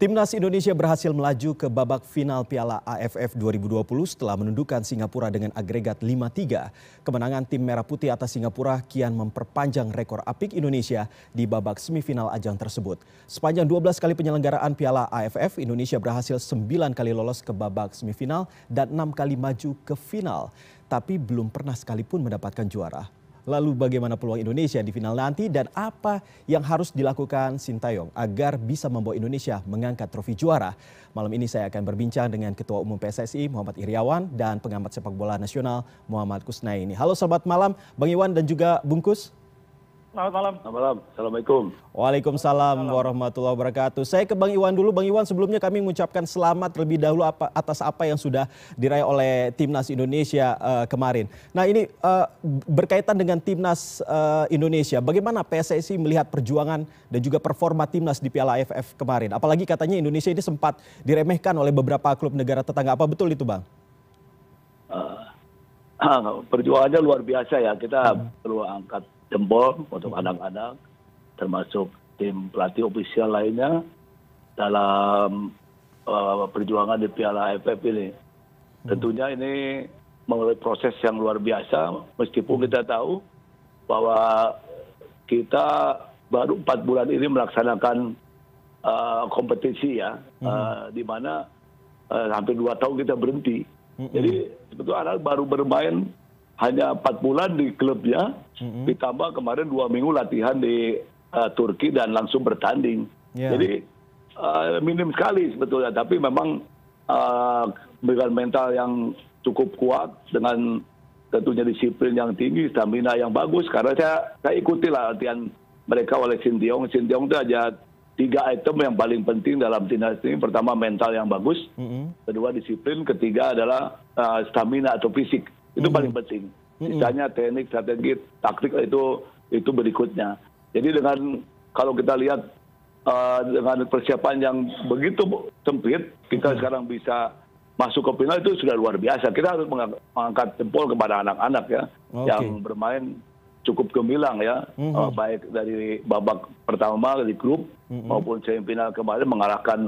Timnas Indonesia berhasil melaju ke babak final Piala AFF 2020 setelah menundukkan Singapura dengan agregat 5-3. Kemenangan tim Merah Putih atas Singapura kian memperpanjang rekor apik Indonesia di babak semifinal ajang tersebut. Sepanjang 12 kali penyelenggaraan Piala AFF, Indonesia berhasil 9 kali lolos ke babak semifinal dan 6 kali maju ke final. Tapi belum pernah sekalipun mendapatkan juara. Lalu bagaimana peluang Indonesia di final nanti dan apa yang harus dilakukan Sintayong agar bisa membawa Indonesia mengangkat trofi juara? Malam ini saya akan berbincang dengan Ketua Umum PSSI Muhammad Iriawan dan pengamat sepak bola nasional Muhammad Kusnaini. Halo selamat malam Bang Iwan dan juga Bungkus. Selamat malam. Selamat malam. Assalamualaikum. Waalaikumsalam warahmatullahi wabarakatuh. Saya ke Bang Iwan dulu. Bang Iwan sebelumnya kami mengucapkan selamat terlebih dahulu apa, atas apa yang sudah diraih oleh Timnas Indonesia uh, kemarin. Nah ini uh, berkaitan dengan Timnas uh, Indonesia. Bagaimana PSSI melihat perjuangan dan juga performa Timnas di Piala AFF kemarin? Apalagi katanya Indonesia ini sempat diremehkan oleh beberapa klub negara tetangga. Apa betul itu Bang? Uh, perjuangannya luar biasa ya. Kita hmm. perlu angkat jempol untuk anak-anak termasuk tim pelatih ofisial lainnya dalam uh, perjuangan di Piala AFF ini. Hmm. Tentunya ini melalui proses yang luar biasa meskipun kita tahu bahwa kita baru empat bulan ini melaksanakan uh, kompetisi ya, hmm. uh, di mana uh, hampir dua tahun kita berhenti. Hmm. Jadi sebetulnya anak baru bermain hanya empat bulan di klubnya, mm-hmm. ditambah kemarin dua minggu latihan di uh, Turki dan langsung bertanding. Yeah. Jadi uh, minim sekali sebetulnya, tapi memang uh, dengan mental yang cukup kuat dengan tentunya disiplin yang tinggi, stamina yang bagus. Karena saya saya ikuti lah latihan mereka oleh Sintiong. Sintiong itu aja tiga item yang paling penting dalam timnas ini. Pertama mental yang bagus, mm-hmm. kedua disiplin, ketiga adalah uh, stamina atau fisik itu hmm. paling penting sisanya teknik strategi taktik itu itu berikutnya jadi dengan kalau kita lihat uh, dengan persiapan yang begitu sempit kita sekarang bisa masuk ke final itu sudah luar biasa kita harus mengangkat jempol kepada anak-anak ya okay. yang bermain cukup gemilang ya mm-hmm. uh, baik dari babak pertama di grup mm-hmm. maupun semifinal kemarin mengalahkan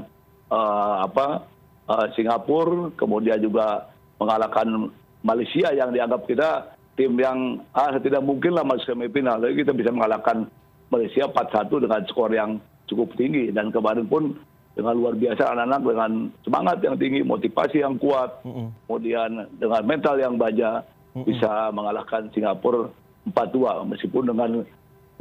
uh, apa uh, Singapura kemudian juga mengalahkan malaysia yang dianggap kita tim yang ah tidak mungkin lah masuk semifinal. Tapi kita bisa mengalahkan malaysia 4-1 dengan skor yang cukup tinggi. Dan kemarin pun dengan luar biasa anak-anak dengan semangat yang tinggi motivasi yang kuat kemudian dengan mental yang baja bisa mengalahkan singapura 4-2 meskipun dengan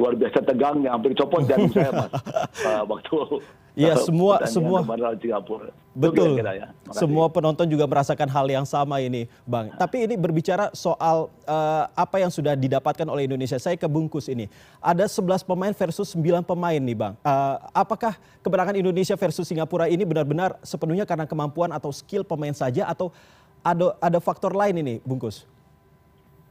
luar biasa tegangnya hampir copot jantung saya mas uh, waktu Iya semua semua Singapura. Betul. Kira -kira ya. Semua penonton juga merasakan hal yang sama ini, Bang. Tapi ini berbicara soal uh, apa yang sudah didapatkan oleh Indonesia. Saya kebungkus ini. Ada 11 pemain versus 9 pemain nih, Bang. Uh, apakah kemenangan Indonesia versus Singapura ini benar-benar sepenuhnya karena kemampuan atau skill pemain saja atau ada ada faktor lain ini, Bungkus?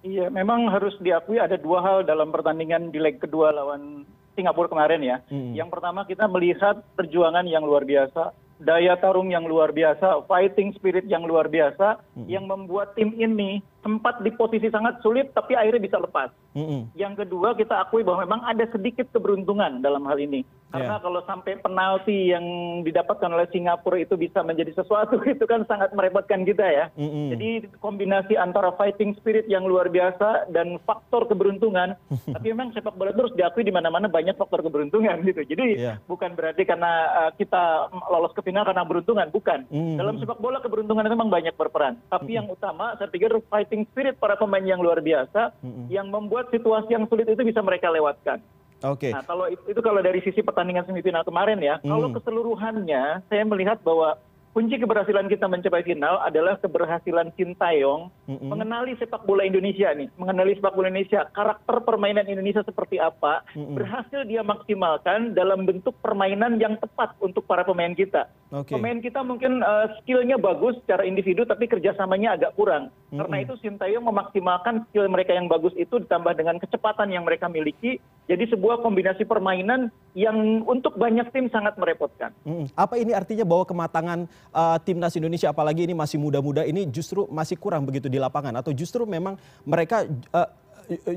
Iya, memang harus diakui ada dua hal dalam pertandingan di leg kedua lawan Singapura kemarin ya. Hmm. Yang pertama kita melihat perjuangan yang luar biasa, daya tarung yang luar biasa, fighting spirit yang luar biasa, hmm. yang membuat tim ini sempat di posisi sangat sulit tapi akhirnya bisa lepas. Mm-hmm. Yang kedua kita akui bahwa memang ada sedikit keberuntungan dalam hal ini. Karena yeah. kalau sampai penalti yang didapatkan oleh Singapura itu bisa menjadi sesuatu itu kan sangat merepotkan kita ya. Mm-hmm. Jadi kombinasi antara fighting spirit yang luar biasa dan faktor keberuntungan. tapi memang sepak bola terus diakui di mana-mana banyak faktor keberuntungan gitu. Jadi yeah. bukan berarti karena uh, kita lolos ke final karena beruntungan, bukan. Mm-hmm. Dalam sepak bola keberuntungan memang banyak berperan. Tapi mm-hmm. yang utama saya pikir fight fighting spirit para pemain yang luar biasa yang membuat situasi yang sulit itu bisa mereka lewatkan. Oke. Okay. Nah, kalau itu, itu kalau dari sisi pertandingan semifinal kemarin ya, mm. kalau keseluruhannya saya melihat bahwa kunci keberhasilan kita mencapai final adalah keberhasilan Sintayong mm-hmm. mengenali sepak bola Indonesia nih, mengenali sepak bola Indonesia, karakter permainan Indonesia seperti apa, berhasil dia maksimalkan dalam bentuk permainan yang tepat untuk para pemain kita. Okay. Pemain kita mungkin uh, skillnya bagus secara individu, tapi kerjasamanya agak kurang. Karena itu Sintayong memaksimalkan skill mereka yang bagus itu ditambah dengan kecepatan yang mereka miliki, jadi sebuah kombinasi permainan yang untuk banyak tim sangat merepotkan. Apa ini artinya bahwa kematangan uh, timnas Indonesia apalagi ini masih muda-muda ini justru masih kurang begitu di lapangan? Atau justru memang mereka uh,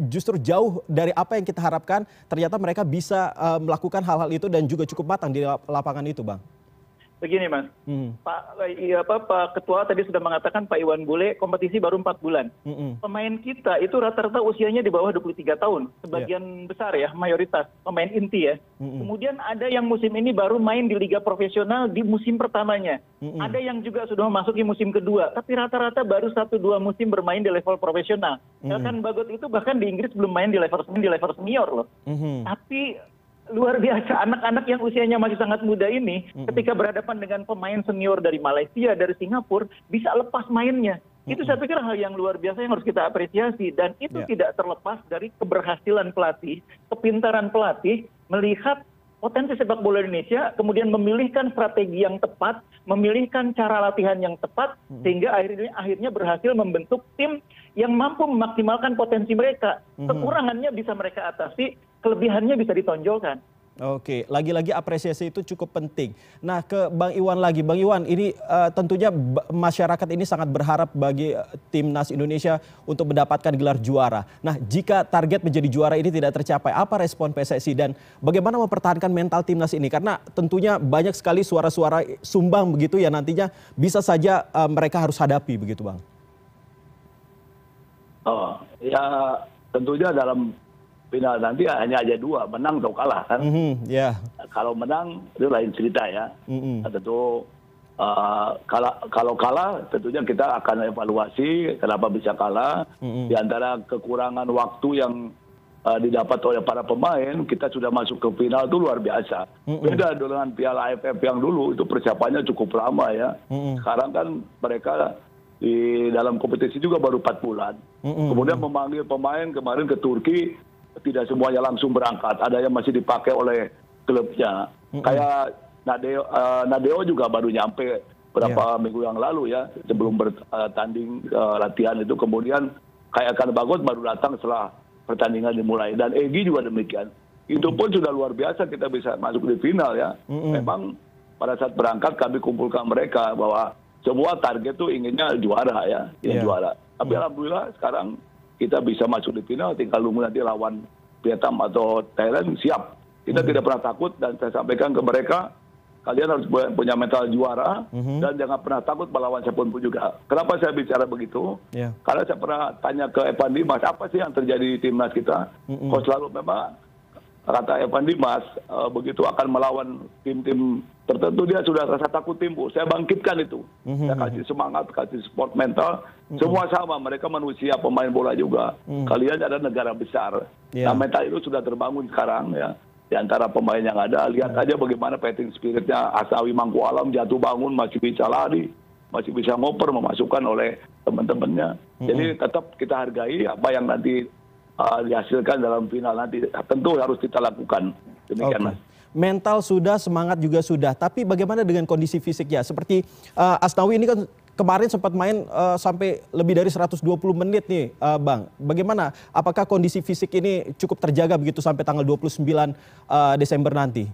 justru jauh dari apa yang kita harapkan ternyata mereka bisa uh, melakukan hal-hal itu dan juga cukup matang di lapangan itu bang begini mas hmm. pak iya, apa pak ketua tadi sudah mengatakan pak Iwan Bule kompetisi baru empat bulan hmm. pemain kita itu rata-rata usianya di bawah 23 tahun sebagian yeah. besar ya mayoritas pemain inti ya hmm. kemudian ada yang musim ini baru main di liga profesional di musim pertamanya hmm. ada yang juga sudah memasuki musim kedua tapi rata-rata baru satu dua musim bermain di level profesional hmm. kan Bagot itu bahkan di Inggris belum main di level di level senior loh hmm. tapi luar biasa. Anak-anak yang usianya masih sangat muda ini ketika berhadapan dengan pemain senior dari Malaysia dari Singapura bisa lepas mainnya. Itu saya pikir hal yang luar biasa yang harus kita apresiasi. Dan itu yeah. tidak terlepas dari keberhasilan pelatih kepintaran pelatih melihat potensi sepak bola Indonesia kemudian memilihkan strategi yang tepat memilihkan cara latihan yang tepat sehingga akhirnya akhirnya berhasil membentuk tim yang mampu memaksimalkan potensi mereka. Kekurangannya bisa mereka atasi kelebihannya bisa ditonjolkan. Oke, lagi-lagi apresiasi itu cukup penting. Nah, ke Bang Iwan lagi, Bang Iwan, ini uh, tentunya masyarakat ini sangat berharap bagi uh, timnas Indonesia untuk mendapatkan gelar juara. Nah, jika target menjadi juara ini tidak tercapai, apa respon PSSI dan bagaimana mempertahankan mental timnas ini? Karena tentunya banyak sekali suara-suara sumbang begitu ya nantinya bisa saja uh, mereka harus hadapi begitu, Bang. Oh, ya tentunya dalam final nanti hanya aja dua menang atau kalah kan mm -hmm, yeah. kalau menang itu lain cerita ya mm -hmm. tentu uh, kalau kalau kalah tentunya kita akan evaluasi kenapa bisa kalah mm -hmm. di antara kekurangan waktu yang uh, didapat oleh para pemain kita sudah masuk ke final itu luar biasa mm -hmm. beda dengan Piala AFF yang dulu itu persiapannya cukup lama ya mm -hmm. sekarang kan mereka di dalam kompetisi juga baru empat bulan mm -hmm. kemudian memanggil pemain kemarin ke Turki tidak semuanya langsung berangkat. Ada yang masih dipakai oleh klubnya. Kayak Nadeo uh, Nadeo juga baru nyampe beberapa yeah. minggu yang lalu ya sebelum bertanding uh, latihan itu. Kemudian kayak Kan Bagot baru datang setelah pertandingan dimulai. Dan Egi juga demikian. Itu pun sudah luar biasa kita bisa masuk di final ya. Memang pada saat berangkat kami kumpulkan mereka bahwa semua target tuh inginnya juara ya ingin yeah. juara. Tapi mm. alhamdulillah sekarang kita bisa masuk di final tinggal nunggu nanti lawan Vietnam atau Thailand siap kita hmm. tidak pernah takut dan saya sampaikan ke mereka kalian harus punya mental juara mm-hmm. dan jangan pernah takut melawan siapa pun pun juga. Kenapa saya bicara begitu? Yeah. Karena saya pernah tanya ke Evan Dimas, apa sih yang terjadi di timnas kita? Mm-hmm. Kok selalu memang kata Evan Dimas uh, begitu akan melawan tim-tim tertentu dia sudah rasa takut timbul. Saya bangkitkan itu. Mm-hmm. Saya kasih semangat, kasih support mental. Mm-hmm. Semua sama, mereka manusia, pemain bola juga. Kalian ada negara besar. Yeah. Nah mental itu sudah terbangun sekarang ya. Di antara pemain yang ada, lihat yeah. aja bagaimana fighting spiritnya Asawi Mangku Alam jatuh bangun masih bisa lari, masih bisa ngoper memasukkan oleh teman-temannya. Jadi tetap kita hargai apa yang nanti dihasilkan dalam final nanti. Tentu harus kita lakukan. Demikian okay. mas. Mental sudah semangat juga sudah. Tapi bagaimana dengan kondisi fisiknya? Seperti uh, Asnawi ini kan kemarin sempat main uh, sampai lebih dari 120 menit nih uh, Bang. Bagaimana? Apakah kondisi fisik ini cukup terjaga begitu sampai tanggal 29 uh, Desember nanti?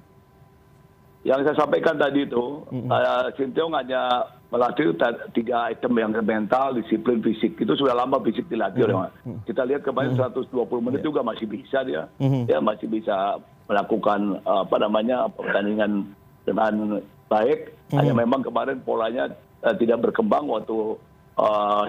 Yang saya sampaikan tadi itu, mm -hmm. uh, Sinteyong hanya melatih tiga item yang mental, disiplin fisik. Itu sudah lama fisik dilatih. Mm -hmm. Kita lihat kemarin mm -hmm. 120 menit yeah. juga masih bisa dia. Mm -hmm. Ya masih bisa melakukan apa namanya pertandingan dengan baik. Mm -hmm. Hanya memang kemarin polanya uh, tidak berkembang waktu uh,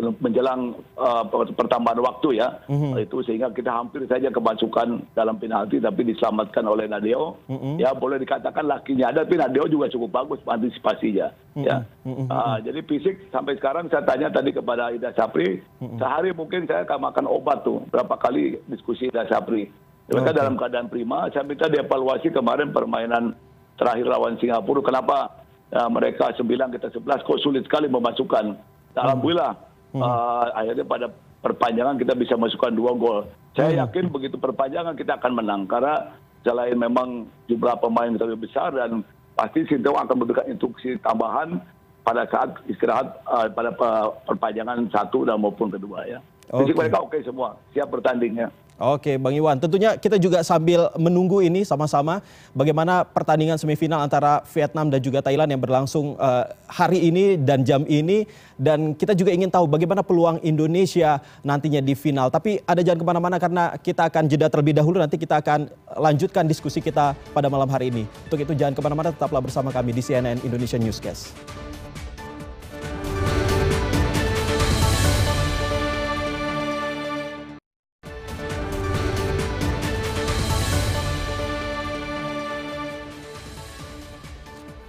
menjelang uh, pertambahan waktu ya mm-hmm. itu sehingga kita hampir saja kemasukan dalam penalti tapi diselamatkan oleh Nadeo mm-hmm. ya boleh dikatakan lakinya ada tapi Nadeo juga cukup bagus antisipasinya mm-hmm. ya. Uh, jadi fisik sampai sekarang saya tanya tadi kepada Ida Sapri sehari mungkin saya akan makan obat tuh berapa kali diskusi Ida Sapri mereka okay. dalam keadaan prima saya minta dievaluasi kemarin permainan terakhir lawan Singapura kenapa ya, mereka 9 kita 11 kok sulit sekali memasukkan alhamdulillah. Uh, akhirnya pada perpanjangan kita bisa masukkan dua gol. Saya hmm. yakin begitu perpanjangan kita akan menang karena selain memang jumlah pemain kita lebih besar dan pasti Sinteyong akan memberikan instruksi tambahan pada saat istirahat uh, pada perpanjangan satu dan maupun kedua ya. Okay. Jadi mereka oke okay semua, siap bertandingnya. Oke, Bang Iwan. Tentunya kita juga sambil menunggu ini sama-sama bagaimana pertandingan semifinal antara Vietnam dan juga Thailand yang berlangsung uh, hari ini dan jam ini. Dan kita juga ingin tahu bagaimana peluang Indonesia nantinya di final. Tapi ada jangan ke mana-mana karena kita akan jeda terlebih dahulu. Nanti kita akan lanjutkan diskusi kita pada malam hari ini. Untuk itu jangan ke mana-mana, tetaplah bersama kami di CNN Indonesia Newscast.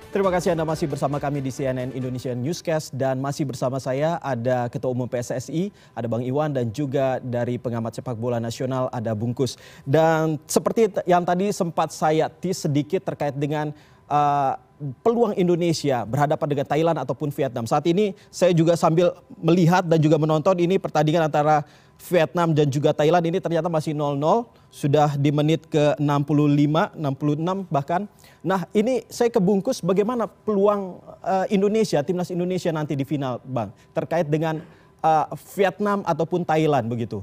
Terima kasih Anda masih bersama kami di CNN Indonesia Newscast dan masih bersama saya ada Ketua Umum PSSI, ada Bang Iwan dan juga dari pengamat sepak bola nasional ada Bungkus. Dan seperti yang tadi sempat saya tis sedikit terkait dengan uh, peluang Indonesia berhadapan dengan Thailand ataupun Vietnam. Saat ini saya juga sambil melihat dan juga menonton ini pertandingan antara Vietnam dan juga Thailand ini ternyata masih 0-0 sudah di menit ke 65, 66 bahkan. Nah, ini saya kebungkus bagaimana peluang uh, Indonesia, timnas Indonesia nanti di final, Bang, terkait dengan uh, Vietnam ataupun Thailand begitu.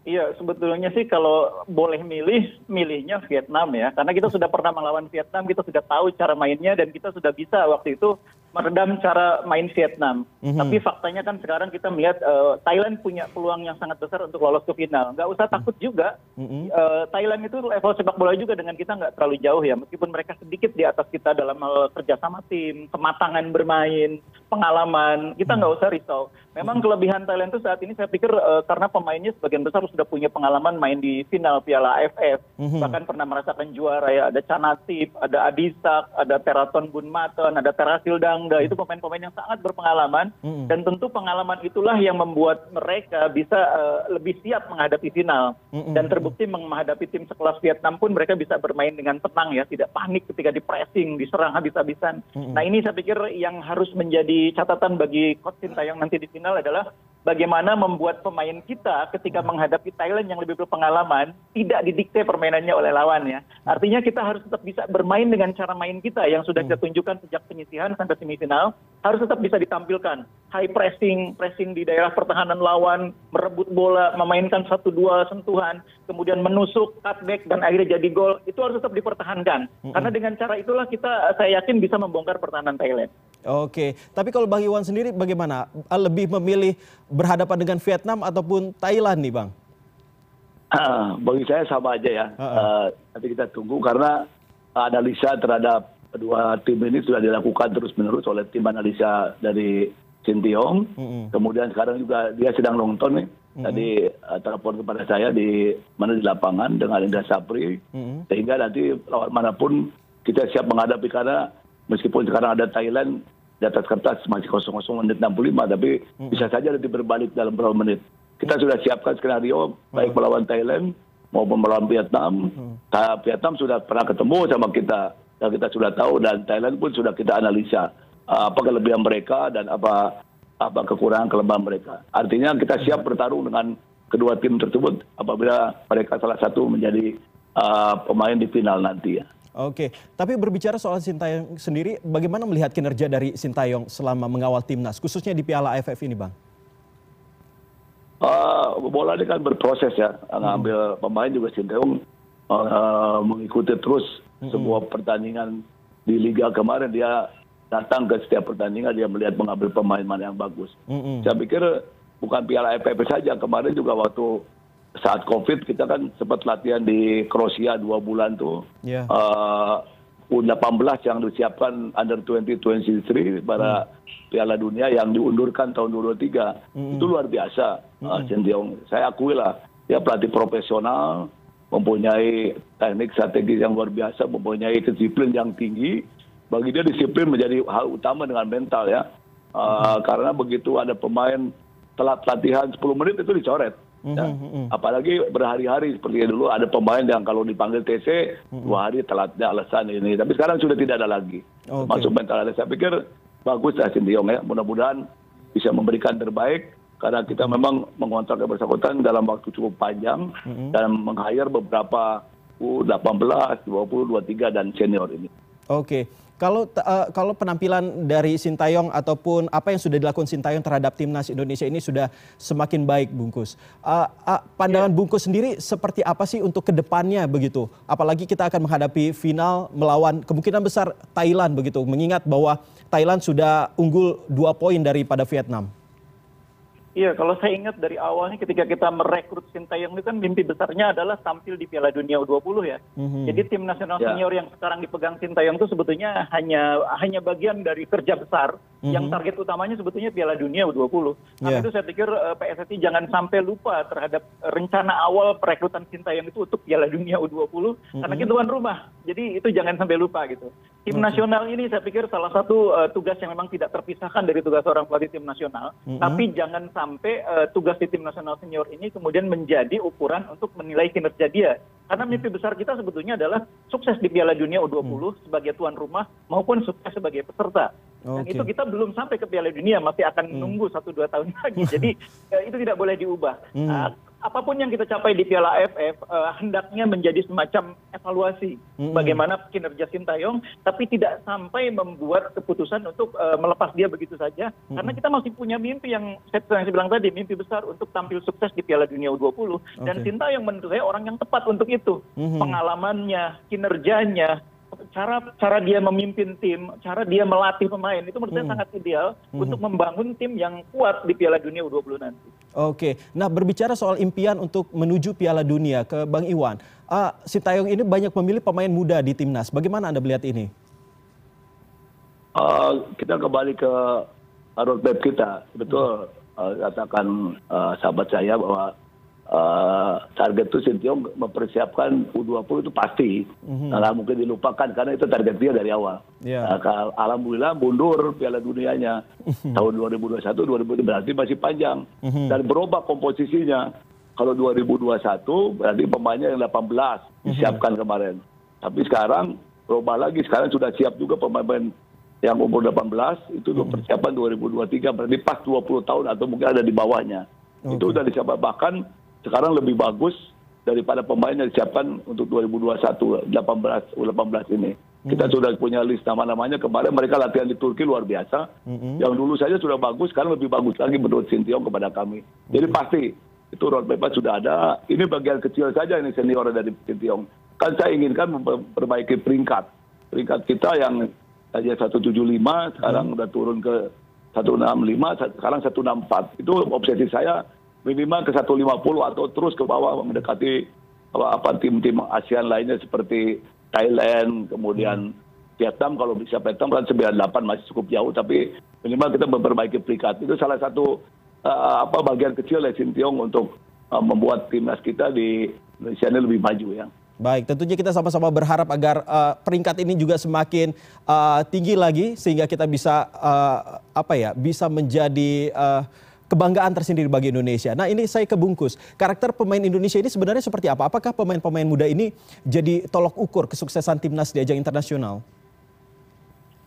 Iya, sebetulnya sih kalau boleh milih, milihnya Vietnam ya. Karena kita sudah pernah melawan Vietnam, kita sudah tahu cara mainnya dan kita sudah bisa waktu itu meredam cara main Vietnam. Mm-hmm. Tapi faktanya kan sekarang kita melihat uh, Thailand punya peluang yang sangat besar untuk lolos ke final. Nggak usah takut juga. Uh, Thailand itu level sepak bola juga dengan kita nggak terlalu jauh ya. Meskipun mereka sedikit di atas kita dalam hal kerjasama tim, kematangan bermain, pengalaman, kita nggak usah risau. Memang kelebihan Thailand itu saat ini saya pikir uh, karena pemainnya sebagian besar sudah punya pengalaman main di final Piala AFF, mm-hmm. bahkan pernah merasakan juara ya. Ada Canatip, ada Adisak, ada Teraton Bunmaton, ada Terasil Dangda. Itu pemain-pemain yang sangat berpengalaman mm-hmm. dan tentu pengalaman itulah yang membuat mereka bisa uh, lebih siap menghadapi final. Mm-hmm. Dan terbukti menghadapi tim sekelas Vietnam pun mereka bisa bermain dengan tenang ya, tidak panik ketika di pressing, diserang habis-habisan. Mm-hmm. Nah ini saya pikir yang harus menjadi catatan bagi Coach Sintayong nanti di final adalah bagaimana membuat pemain kita ketika menghadapi Thailand yang lebih berpengalaman tidak didikte permainannya oleh lawan ya. Artinya kita harus tetap bisa bermain dengan cara main kita yang sudah kita tunjukkan sejak penyisihan sampai semifinal harus tetap bisa ditampilkan. High pressing, pressing di daerah pertahanan lawan, merebut bola, memainkan satu dua sentuhan, kemudian menusuk, cutback dan akhirnya jadi gol, itu harus tetap dipertahankan. Karena dengan cara itulah kita saya yakin bisa membongkar pertahanan Thailand. Oke, tapi kalau Bang Iwan sendiri bagaimana? Lebih memilih berhadapan dengan Vietnam ataupun Thailand nih Bang? Uh, bagi saya sama aja ya. Uh -uh. Uh, nanti kita tunggu karena analisa terhadap kedua tim ini sudah dilakukan terus-menerus oleh tim analisa dari Sintiong. Uh -uh. Kemudian sekarang juga dia sedang nonton nih. Tadi uh, telepon kepada saya di mana di lapangan dengan Indra Sapri. Uh-huh. Sehingga nanti lawan mana pun kita siap menghadapi karena meskipun sekarang ada Thailand di atas kertas masih kosong kosong menit 65 tapi hmm. bisa saja nanti berbalik dalam beberapa menit. Kita sudah siapkan skenario baik melawan Thailand maupun melawan Vietnam. Hmm. Vietnam sudah pernah ketemu sama kita dan kita sudah tahu dan Thailand pun sudah kita analisa uh, apa kelebihan mereka dan apa apa kekurangan kelemahan mereka. Artinya kita siap bertarung dengan kedua tim tersebut apabila mereka salah satu menjadi uh, pemain di final nanti ya. Oke, tapi berbicara soal Sintayong sendiri, bagaimana melihat kinerja dari Sintayong selama mengawal timnas, khususnya di Piala AFF ini, Bang? Uh, bola ini kan berproses ya, ngambil hmm. pemain juga Sintayong uh, mengikuti terus hmm. sebuah pertandingan di Liga kemarin dia datang ke setiap pertandingan dia melihat mengambil pemain mana yang bagus. Hmm. Saya pikir bukan Piala AFF saja kemarin juga waktu saat covid kita kan sempat latihan di kroasia dua bulan tuh yeah. uh, U18 yang disiapkan under 2023 pada hmm. Piala Dunia yang diundurkan tahun 2023 hmm. itu luar biasa hmm. uh, Sintiong. Saya akui lah dia pelatih profesional mempunyai teknik strategi yang luar biasa mempunyai disiplin yang tinggi bagi dia disiplin menjadi hal utama dengan mental ya uh, hmm. karena begitu ada pemain telat latihan 10 menit itu dicoret Ya. Mm -hmm. Apalagi berhari-hari seperti dulu ada pemain yang kalau dipanggil TC -hmm. dua hari telatnya alasan ini. Tapi sekarang sudah tidak ada lagi. Okay. Masuk mental Saya pikir bagus ya Sintiong ya. Mudah-mudahan bisa memberikan terbaik karena kita memang mengontrak bersangkutan dalam waktu cukup panjang mm -hmm. dan meng-hire beberapa U18, 20, 23 dan senior ini. Oke. Kalau uh, kalau penampilan dari Sintayong ataupun apa yang sudah dilakukan Sintayong terhadap timnas Indonesia ini sudah semakin baik, Bungkus. Uh, uh, pandangan ya. Bungkus sendiri seperti apa sih untuk ke depannya begitu? Apalagi kita akan menghadapi final melawan kemungkinan besar Thailand begitu. Mengingat bahwa Thailand sudah unggul dua poin daripada Vietnam. Iya, kalau saya ingat dari awalnya ketika kita merekrut Sintayong itu kan mimpi besarnya adalah tampil di Piala Dunia U20 ya. Mm-hmm. Jadi tim nasional ya. senior yang sekarang dipegang Sintayong itu sebetulnya hanya hanya bagian dari kerja besar mm-hmm. yang target utamanya sebetulnya Piala Dunia U20. Karena yeah. itu saya pikir uh, eh, PSSI jangan sampai lupa terhadap rencana awal perekrutan Sintayong itu untuk Piala Dunia U20 mm-hmm. karena kita tuan rumah. Jadi itu jangan sampai lupa gitu. Tim nasional ini saya pikir salah satu uh, tugas yang memang tidak terpisahkan dari tugas seorang pelatih tim nasional, tapi jangan sampai uh, tugas di tim nasional senior ini kemudian menjadi ukuran untuk menilai kinerja dia. Karena mimpi besar kita sebetulnya adalah sukses di Piala Dunia U20 hmm. sebagai tuan rumah maupun sukses sebagai peserta. Dan itu kita belum sampai ke Piala Dunia, masih akan hmm. nunggu satu dua tahun lagi. Jadi uh, itu tidak boleh diubah. Apa pun yang kita capai di Piala AFF uh, hendaknya menjadi semacam evaluasi hmm. bagaimana kinerja Sintayong, tapi tidak sampai membuat keputusan untuk uh, melepas dia begitu saja, hmm. karena kita masih punya mimpi yang saya, yang saya bilang tadi, mimpi besar untuk tampil sukses di Piala Dunia U20 okay. dan Sintayong menurut saya orang yang tepat untuk itu, hmm. pengalamannya, kinerjanya, cara cara dia memimpin tim, cara dia melatih pemain itu menurut saya hmm. sangat ideal hmm. untuk membangun tim yang kuat di Piala Dunia U20 nanti. Oke, nah berbicara soal impian untuk menuju Piala Dunia ke Bang Iwan, uh, Sintayong ini banyak memilih pemain muda di timnas. Bagaimana anda melihat ini? Uh, kita kembali ke roadmap kita, betul. Uh, katakan uh, sahabat saya bahwa target itu Sintiong mempersiapkan U20 itu pasti. Mm-hmm. Nah, mungkin dilupakan karena itu target dia dari awal. Yeah. Nah, alhamdulillah mundur Piala Dunianya mm-hmm. tahun 2021 2020 berarti masih panjang mm-hmm. dan berubah komposisinya. Kalau 2021 berarti pemainnya yang 18 mhm. disiapkan kemarin. Tapi sekarang berubah lagi sekarang sudah siap juga pemain-pemain yang umur 18 itu persiapan 2023 berarti pas 20 tahun atau mungkin ada di bawahnya. Okay. Itu sudah disiapkan bahkan sekarang lebih bagus daripada pemain yang disiapkan untuk 2021 18 U18 ini. Kita hmm. sudah punya list nama-namanya. Kemarin mereka latihan di Turki luar biasa. Hmm. Yang dulu saja sudah bagus, sekarang lebih bagus lagi menurut Sintiong kepada kami. Jadi hmm. pasti itu roadmap sudah ada. Ini bagian kecil saja ini senior dari Sintiong. Kan saya inginkan memperbaiki peringkat. Peringkat kita yang saja 175, sekarang hmm. udah turun ke 165, sekarang 164. Itu obsesi saya minimal ke 150 atau terus ke bawah mendekati apa tim-tim ASEAN lainnya seperti Thailand, kemudian Vietnam kalau bisa Vietnam kan 98 masih cukup jauh tapi minimal kita memperbaiki peringkat. Itu salah satu uh, apa bagian kecil dari Sintiong untuk uh, membuat timnas kita di Indonesia ini lebih maju ya. Baik, tentunya kita sama-sama berharap agar uh, peringkat ini juga semakin uh, tinggi lagi sehingga kita bisa uh, apa ya, bisa menjadi uh, kebanggaan tersendiri bagi Indonesia. Nah ini saya kebungkus, karakter pemain Indonesia ini sebenarnya seperti apa? Apakah pemain-pemain muda ini jadi tolok ukur kesuksesan timnas di ajang internasional?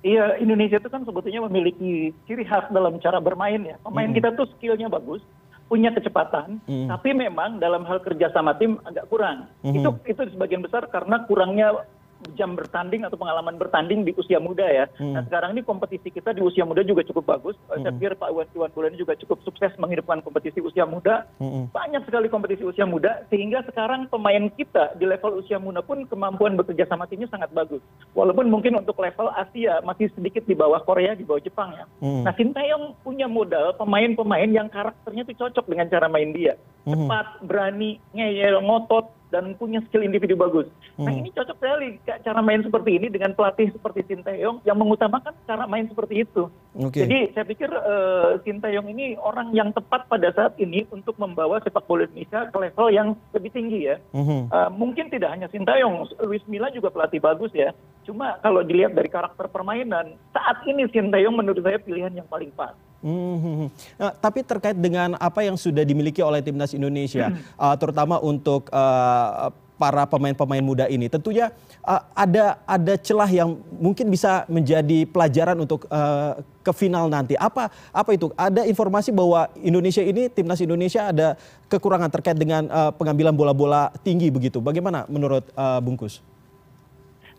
Iya, Indonesia itu kan sebetulnya memiliki ciri khas dalam cara bermain ya. Pemain hmm. kita tuh skillnya bagus, punya kecepatan, hmm. tapi memang dalam hal kerja sama tim agak kurang. Hmm. Itu itu sebagian besar karena kurangnya jam bertanding atau pengalaman bertanding di usia muda ya. Hmm. Nah sekarang ini kompetisi kita di usia muda juga cukup bagus. Hmm. Saya pikir Pak Iwan Bulan juga cukup sukses menghidupkan kompetisi usia muda. Hmm. Banyak sekali kompetisi usia muda sehingga sekarang pemain kita di level usia muda pun kemampuan bekerja sama timnya sangat bagus. Walaupun mungkin untuk level Asia masih sedikit di bawah Korea, di bawah Jepang ya. Hmm. Nah Sintayong punya modal pemain-pemain yang karakternya itu cocok dengan cara main dia. Hmm. Cepat, berani, ngeyel, ngotot, dan punya skill individu bagus. Nah hmm. ini cocok sekali cara main seperti ini dengan pelatih seperti Sinteyong yang mengutamakan cara main seperti itu. Okay. Jadi saya pikir uh, Sinteyong ini orang yang tepat pada saat ini untuk membawa sepak bola Indonesia ke level yang lebih tinggi ya. Hmm. Uh, mungkin tidak hanya Sinteyong, Luis Milla juga pelatih bagus ya. Cuma kalau dilihat dari karakter permainan, saat ini Sinteyong menurut saya pilihan yang paling pas. Hmm, nah, tapi terkait dengan apa yang sudah dimiliki oleh timnas Indonesia, hmm. uh, terutama untuk uh, para pemain-pemain muda ini, tentunya uh, ada ada celah yang mungkin bisa menjadi pelajaran untuk uh, ke final nanti. Apa apa itu? Ada informasi bahwa Indonesia ini timnas Indonesia ada kekurangan terkait dengan uh, pengambilan bola-bola tinggi begitu. Bagaimana menurut uh, Bungkus?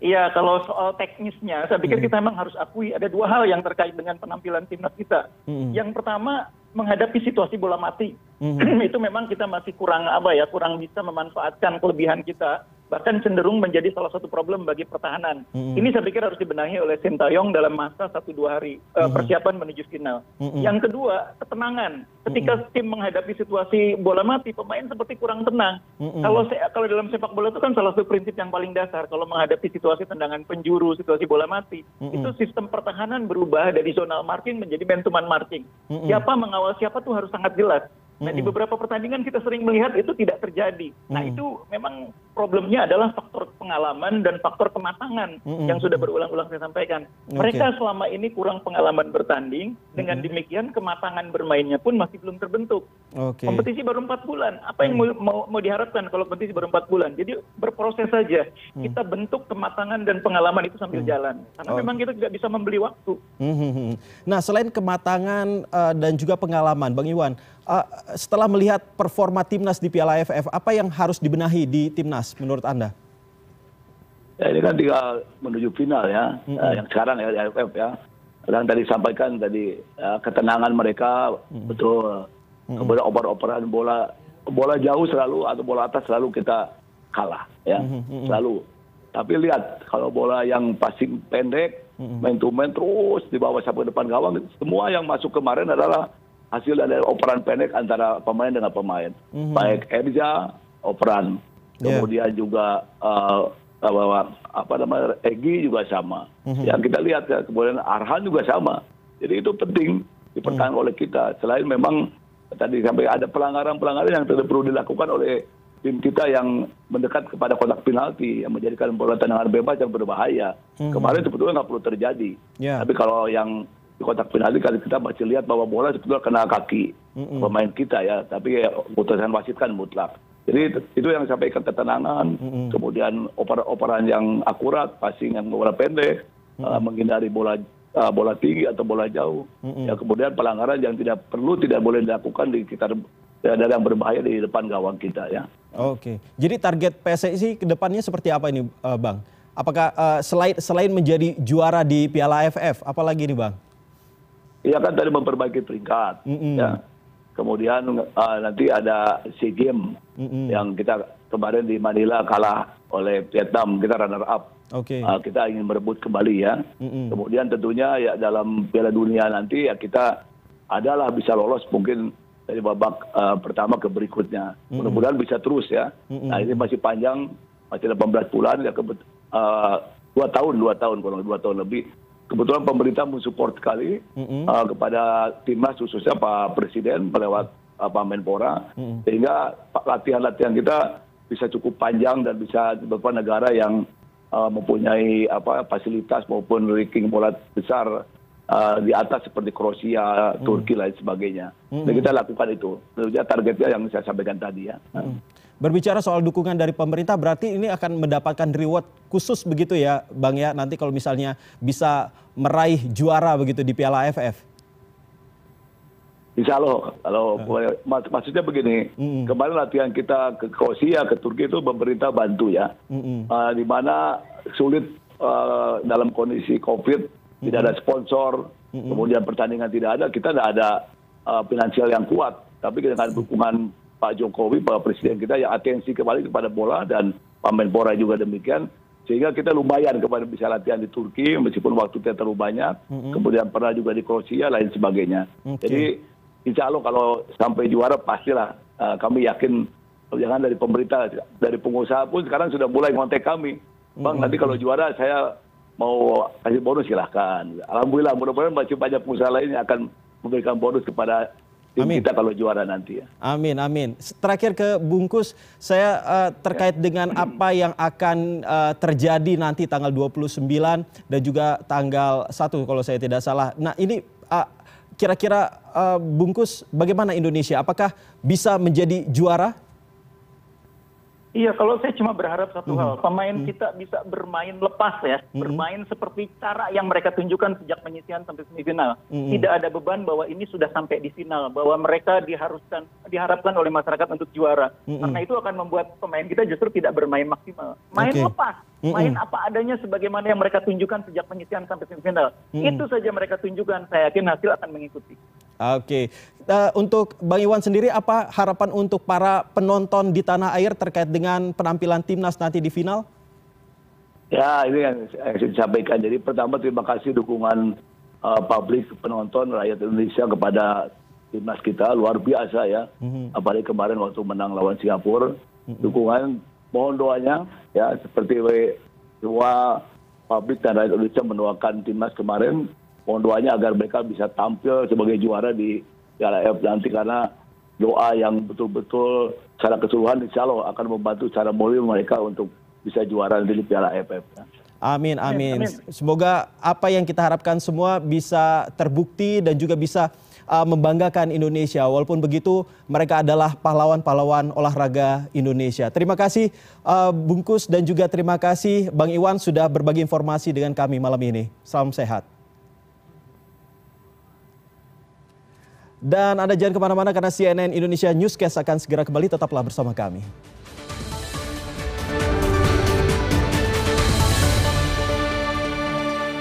Iya, kalau soal teknisnya, saya pikir kita memang harus akui ada dua hal yang terkait dengan penampilan timnas kita. Yang pertama, menghadapi situasi bola mati. itu memang kita masih kurang apa ya, kurang bisa memanfaatkan kelebihan kita bahkan cenderung menjadi salah satu problem bagi pertahanan. Mm-hmm. Ini saya pikir harus dibenahi oleh Sintayong dalam masa satu dua hari uh, persiapan menuju final. Mm-hmm. Yang kedua, ketenangan. Ketika mm-hmm. tim menghadapi situasi bola mati, pemain seperti kurang tenang. Mm-hmm. Kalau saya, kalau dalam sepak bola itu kan salah satu prinsip yang paling dasar. Kalau menghadapi situasi tendangan penjuru, situasi bola mati, mm-hmm. itu sistem pertahanan berubah dari zonal marking menjadi man marking. Mm-hmm. Siapa mengawal siapa tuh harus sangat jelas. Nah di beberapa pertandingan kita sering melihat itu tidak terjadi. Nah itu memang problemnya adalah faktor pengalaman dan faktor kematangan yang sudah berulang-ulang saya sampaikan. Mereka selama ini kurang pengalaman bertanding, dengan demikian kematangan bermainnya pun masih belum terbentuk. Okay. Kompetisi baru empat bulan. Apa yang mau, mau, mau diharapkan kalau kompetisi baru empat bulan? Jadi berproses saja. Kita bentuk kematangan dan pengalaman itu sambil jalan. Karena oh. memang kita tidak bisa membeli waktu. Nah selain kematangan uh, dan juga pengalaman, Bang Iwan, uh, setelah melihat performa timnas di Piala AFF, apa yang harus dibenahi di timnas menurut Anda? Ya, ini kan tinggal menuju final ya, mm -hmm. yang sekarang ya di AFF ya. Yang tadi sampaikan tadi uh, ketenangan mereka mm -hmm. betul, mm -hmm. kemudian oper-operan bola bola jauh selalu atau bola atas selalu kita kalah ya, mm -hmm. selalu. Tapi lihat kalau bola yang passing pendek, mm -hmm. main to main terus di bawah sampai depan gawang, semua yang masuk kemarin adalah hasil dari operan pendek antara pemain dengan pemain. Mm-hmm. Baik Erza, operan. Kemudian juga uh, apa namanya Egi juga sama. Mm-hmm. Yang kita lihat ya, kemudian Arhan juga sama. Jadi itu penting dipertahankan mm-hmm. oleh kita. Selain memang tadi sampai ada pelanggaran-pelanggaran yang tidak perlu dilakukan oleh tim kita yang mendekat kepada kotak penalti yang menjadikan bola tendangan bebas yang berbahaya. Mm-hmm. Kemarin sebetulnya nggak perlu terjadi. Yeah. Tapi kalau yang di kotak penalti kali kita masih lihat bahwa bola sebetulnya kena kaki pemain kita ya tapi ya, putusan wasit kan mutlak jadi itu yang sampai ketenangan. Kemudian operan-operan yang akurat passing yang bola pendek uh, menghindari bola uh, bola tinggi atau bola jauh. Ya kemudian pelanggaran yang tidak perlu tidak boleh dilakukan di sekitar ya, ada yang berbahaya di depan gawang kita ya. Oke. Jadi target PSSI ke depannya seperti apa ini uh, bang? Apakah uh, selain selain menjadi juara di Piala AFF apalagi nih bang? Iya kan tadi memperbaiki peringkat. Mm -hmm. ya. Kemudian uh, nanti ada SEA Games yang kita kemarin di Manila kalah oleh Vietnam, kita runner up. Okay. Uh, kita ingin merebut kembali ya. Kemudian tentunya ya dalam Piala Dunia nanti ya kita adalah bisa lolos mungkin dari babak uh, pertama ke berikutnya. Mudah-mudahan bisa terus ya. Nah ini masih panjang, masih 18 bulan ya ke uh, dua tahun, dua tahun kurang dua tahun lebih kebetulan pemerintah mensupport sekali uh, kepada timnas khususnya Pak Presiden melewat uh, Pak Menpora sehingga latihan-latihan kita bisa cukup panjang dan bisa beberapa negara yang uh, mempunyai apa fasilitas maupun ranking bola besar uh, di atas seperti Kroasia. Turki lain sebagainya. Dan kita lakukan itu. Tentunya targetnya yang saya sampaikan tadi ya. Berbicara soal dukungan dari pemerintah berarti ini akan mendapatkan reward khusus begitu ya Bang ya nanti kalau misalnya bisa meraih juara begitu di Piala AFF. Insya Allah, kalau uh. mak maksudnya begini, mm kemarin latihan kita ke Kroasia, ke Turki itu pemerintah bantu ya, mm -hmm. uh, di mana sulit uh, dalam kondisi COVID, mm -hmm. tidak ada sponsor, mm -hmm. kemudian pertandingan tidak ada, kita tidak ada uh, finansial yang kuat, tapi dengan dukungan Pak Jokowi, Pak Presiden kita yang atensi kembali kepada bola dan Pak Menpora juga demikian. Sehingga kita lumayan kepada bisa latihan di Turki meskipun waktu kita terlalu banyak. Mm -hmm. Kemudian pernah juga di Kroasia lain sebagainya. Okay. Jadi insya Allah kalau sampai juara pastilah uh, kami yakin jangan dari pemerintah, dari pengusaha pun sekarang sudah mulai ngontek kami. Bang, mm -hmm. nanti kalau juara saya mau kasih bonus silahkan. Alhamdulillah mudah-mudahan masih banyak pengusaha lain yang akan memberikan bonus kepada Amin. kita kalau juara nanti ya. Amin, amin. Terakhir ke Bungkus, saya uh, terkait dengan apa yang akan uh, terjadi nanti tanggal 29 dan juga tanggal 1 kalau saya tidak salah. Nah ini uh, kira-kira uh, Bungkus bagaimana Indonesia? Apakah bisa menjadi juara? Iya, kalau saya cuma berharap satu mm -hmm. hal, pemain mm -hmm. kita bisa bermain lepas ya, mm -hmm. bermain seperti cara yang mereka tunjukkan sejak penyisian sampai semifinal. Mm -hmm. Tidak ada beban bahwa ini sudah sampai di final, bahwa mereka diharuskan diharapkan oleh masyarakat untuk juara. Mm -hmm. Karena itu akan membuat pemain kita justru tidak bermain maksimal. Main okay. lepas, mm -hmm. main apa adanya sebagaimana yang mereka tunjukkan sejak penyisian sampai semifinal. Mm -hmm. Itu saja mereka tunjukkan, saya yakin hasil akan mengikuti. Oke, uh, untuk Bang Iwan sendiri apa harapan untuk para penonton di tanah air terkait dengan penampilan timnas nanti di final? Ya, ini yang saya sampaikan. Jadi pertama terima kasih dukungan uh, publik penonton rakyat Indonesia kepada timnas kita luar biasa ya. Mm-hmm. Apalagi kemarin waktu menang lawan Singapura, mm-hmm. dukungan mohon doanya ya seperti semua publik dan rakyat Indonesia mendoakan timnas kemarin mohon doanya agar mereka bisa tampil sebagai juara di Piala AFF nanti karena doa yang betul-betul secara keseluruhan insya Allah akan membantu secara moral mereka untuk bisa juara di Piala AFF. Amin, amin. Semoga apa yang kita harapkan semua bisa terbukti dan juga bisa uh, membanggakan Indonesia. Walaupun begitu, mereka adalah pahlawan-pahlawan olahraga Indonesia. Terima kasih uh, Bungkus dan juga terima kasih Bang Iwan sudah berbagi informasi dengan kami malam ini. Salam sehat. Dan Anda jangan ke mana-mana karena CNN Indonesia Newscast akan segera kembali. Tetaplah bersama kami.